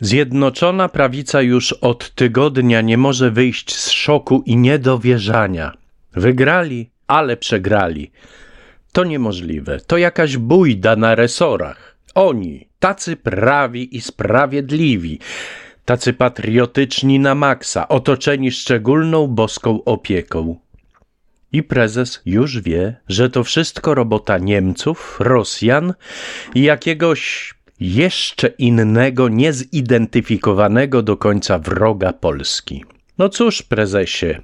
Zjednoczona prawica już od tygodnia nie może wyjść z szoku i niedowierzania. Wygrali, ale przegrali. To niemożliwe. To jakaś bójda na resorach. Oni, tacy prawi i sprawiedliwi, tacy patriotyczni na maksa, otoczeni szczególną boską opieką. I prezes już wie, że to wszystko robota Niemców, Rosjan i jakiegoś jeszcze innego, niezidentyfikowanego do końca wroga Polski. No cóż, prezesie,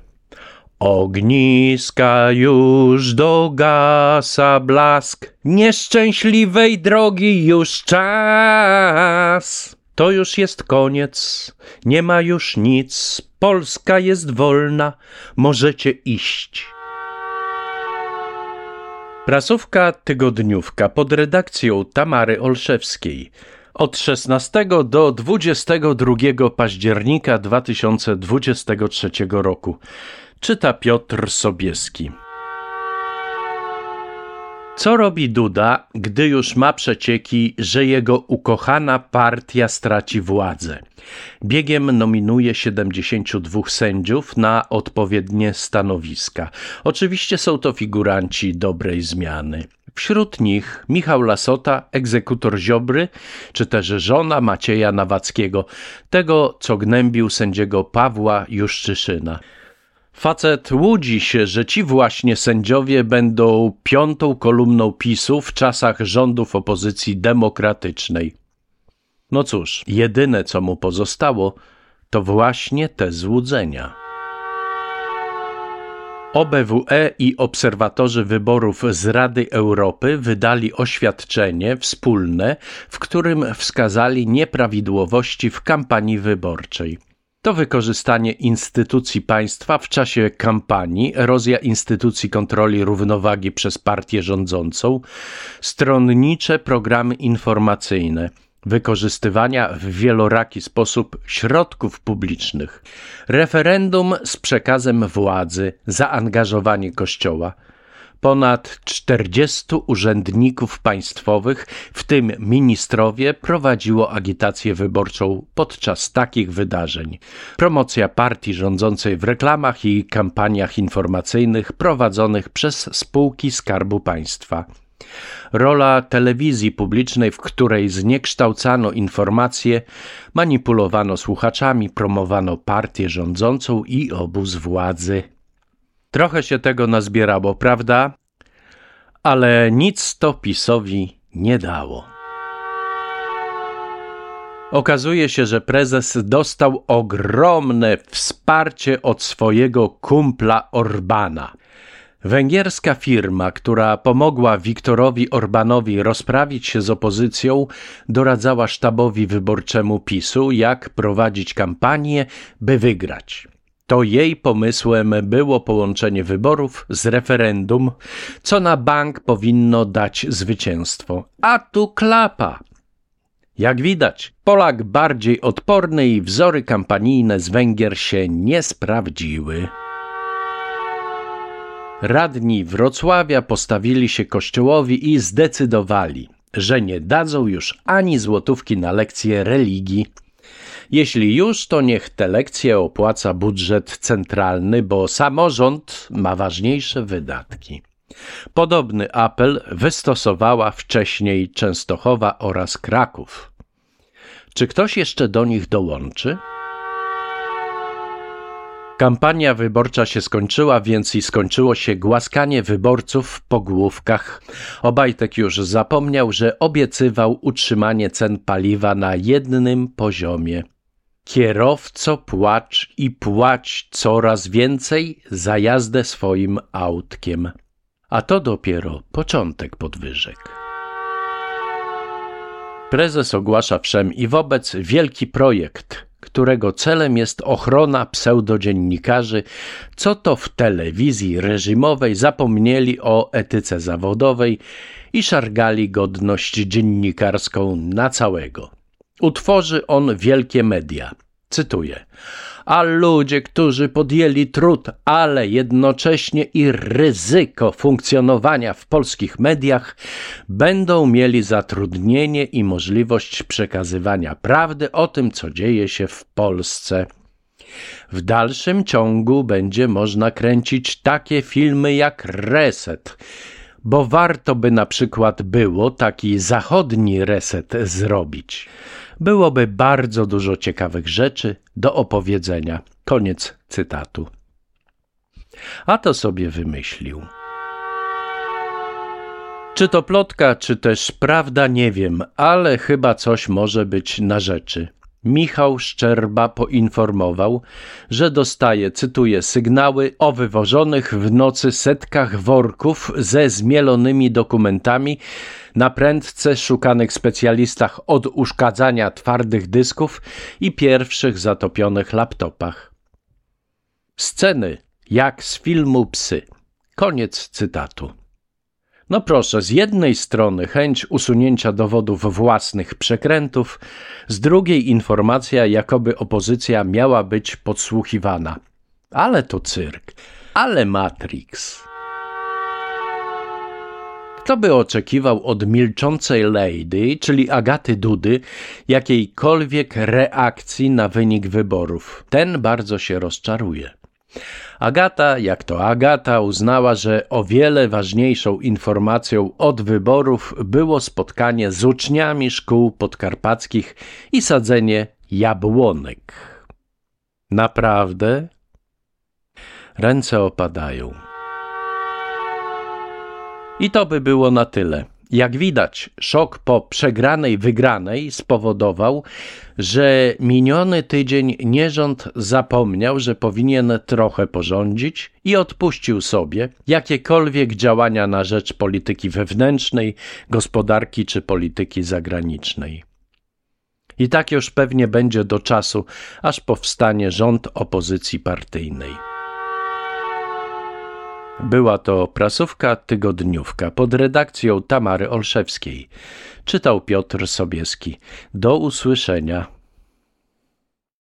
Ogniska już dogasa blask, nieszczęśliwej drogi już czas. To już jest koniec, nie ma już nic, Polska jest wolna, możecie iść. Prasówka Tygodniówka pod redakcją Tamary Olszewskiej od 16 do 22 października 2023 roku. Czyta Piotr Sobieski. Co robi Duda, gdy już ma przecieki, że jego ukochana partia straci władzę? Biegiem nominuje 72 sędziów na odpowiednie stanowiska. Oczywiście są to figuranci dobrej zmiany. Wśród nich Michał Lasota, egzekutor Ziobry, czy też żona Macieja Nawackiego, tego co gnębił sędziego Pawła Juszczyszyna. Facet łudzi się, że ci właśnie sędziowie będą piątą kolumną PiSu w czasach rządów opozycji demokratycznej. No cóż, jedyne co mu pozostało, to właśnie te złudzenia. OBWE i obserwatorzy wyborów z Rady Europy wydali oświadczenie wspólne, w którym wskazali nieprawidłowości w kampanii wyborczej. To wykorzystanie instytucji państwa w czasie kampanii, erozja instytucji kontroli równowagi przez partię rządzącą, stronnicze programy informacyjne, wykorzystywania w wieloraki sposób środków publicznych, referendum z przekazem władzy, zaangażowanie Kościoła – Ponad 40 urzędników państwowych, w tym ministrowie, prowadziło agitację wyborczą podczas takich wydarzeń. Promocja partii rządzącej w reklamach i kampaniach informacyjnych prowadzonych przez spółki Skarbu Państwa. Rola telewizji publicznej, w której zniekształcano informacje, manipulowano słuchaczami, promowano partię rządzącą i obóz władzy. Trochę się tego nazbierało, prawda? Ale nic to PiSowi nie dało. Okazuje się, że prezes dostał ogromne wsparcie od swojego kumpla Orbana. Węgierska firma, która pomogła Wiktorowi Orbanowi rozprawić się z opozycją, doradzała sztabowi wyborczemu PiSu, jak prowadzić kampanię, by wygrać. To jej pomysłem było połączenie wyborów z referendum, co na bank powinno dać zwycięstwo. A tu klapa. Jak widać, Polak bardziej odporny i wzory kampanijne z Węgier się nie sprawdziły. Radni Wrocławia postawili się kościołowi i zdecydowali, że nie dadzą już ani złotówki na lekcje religii. Jeśli już, to niech te lekcje opłaca budżet centralny, bo samorząd ma ważniejsze wydatki. Podobny apel wystosowała wcześniej Częstochowa oraz Kraków. Czy ktoś jeszcze do nich dołączy? Kampania wyborcza się skończyła, więc i skończyło się głaskanie wyborców po główkach. Obajtek już zapomniał, że obiecywał utrzymanie cen paliwa na jednym poziomie. Kierowco płacz i płać coraz więcej za jazdę swoim autkiem. A to dopiero początek podwyżek. Prezes ogłasza wszem i wobec wielki projekt, którego celem jest ochrona pseudodziennikarzy, co to w telewizji reżimowej zapomnieli o etyce zawodowej i szargali godność dziennikarską na całego. Utworzy on wielkie media. Cytuję. A ludzie, którzy podjęli trud, ale jednocześnie i ryzyko funkcjonowania w polskich mediach, będą mieli zatrudnienie i możliwość przekazywania prawdy o tym, co dzieje się w Polsce. W dalszym ciągu będzie można kręcić takie filmy jak Reset, bo warto by na przykład było taki zachodni reset zrobić byłoby bardzo dużo ciekawych rzeczy do opowiedzenia. Koniec cytatu. A to sobie wymyślił. Czy to plotka, czy też prawda, nie wiem, ale chyba coś może być na rzeczy. Michał Szczerba poinformował, że dostaje, cytuję, sygnały o wywożonych w nocy setkach worków ze zmielonymi dokumentami na prędce szukanych specjalistach od uszkadzania twardych dysków i pierwszych zatopionych laptopach. Sceny jak z filmu Psy. Koniec cytatu. No proszę, z jednej strony chęć usunięcia dowodów własnych przekrętów, z drugiej informacja, jakoby opozycja miała być podsłuchiwana. Ale to cyrk, ale Matrix. Kto by oczekiwał od milczącej lady, czyli Agaty Dudy, jakiejkolwiek reakcji na wynik wyborów? Ten bardzo się rozczaruje. Agata, jak to Agata, uznała, że o wiele ważniejszą informacją od wyborów było spotkanie z uczniami szkół podkarpackich i sadzenie jabłonek. Naprawdę? Ręce opadają. I to by było na tyle. Jak widać, szok po przegranej wygranej spowodował, że miniony tydzień nierząd zapomniał, że powinien trochę porządzić i odpuścił sobie jakiekolwiek działania na rzecz polityki wewnętrznej, gospodarki czy polityki zagranicznej. I tak już pewnie będzie do czasu, aż powstanie rząd opozycji partyjnej. Była to prasówka tygodniówka pod redakcją Tamary Olszewskiej. Czytał Piotr Sobieski. Do usłyszenia.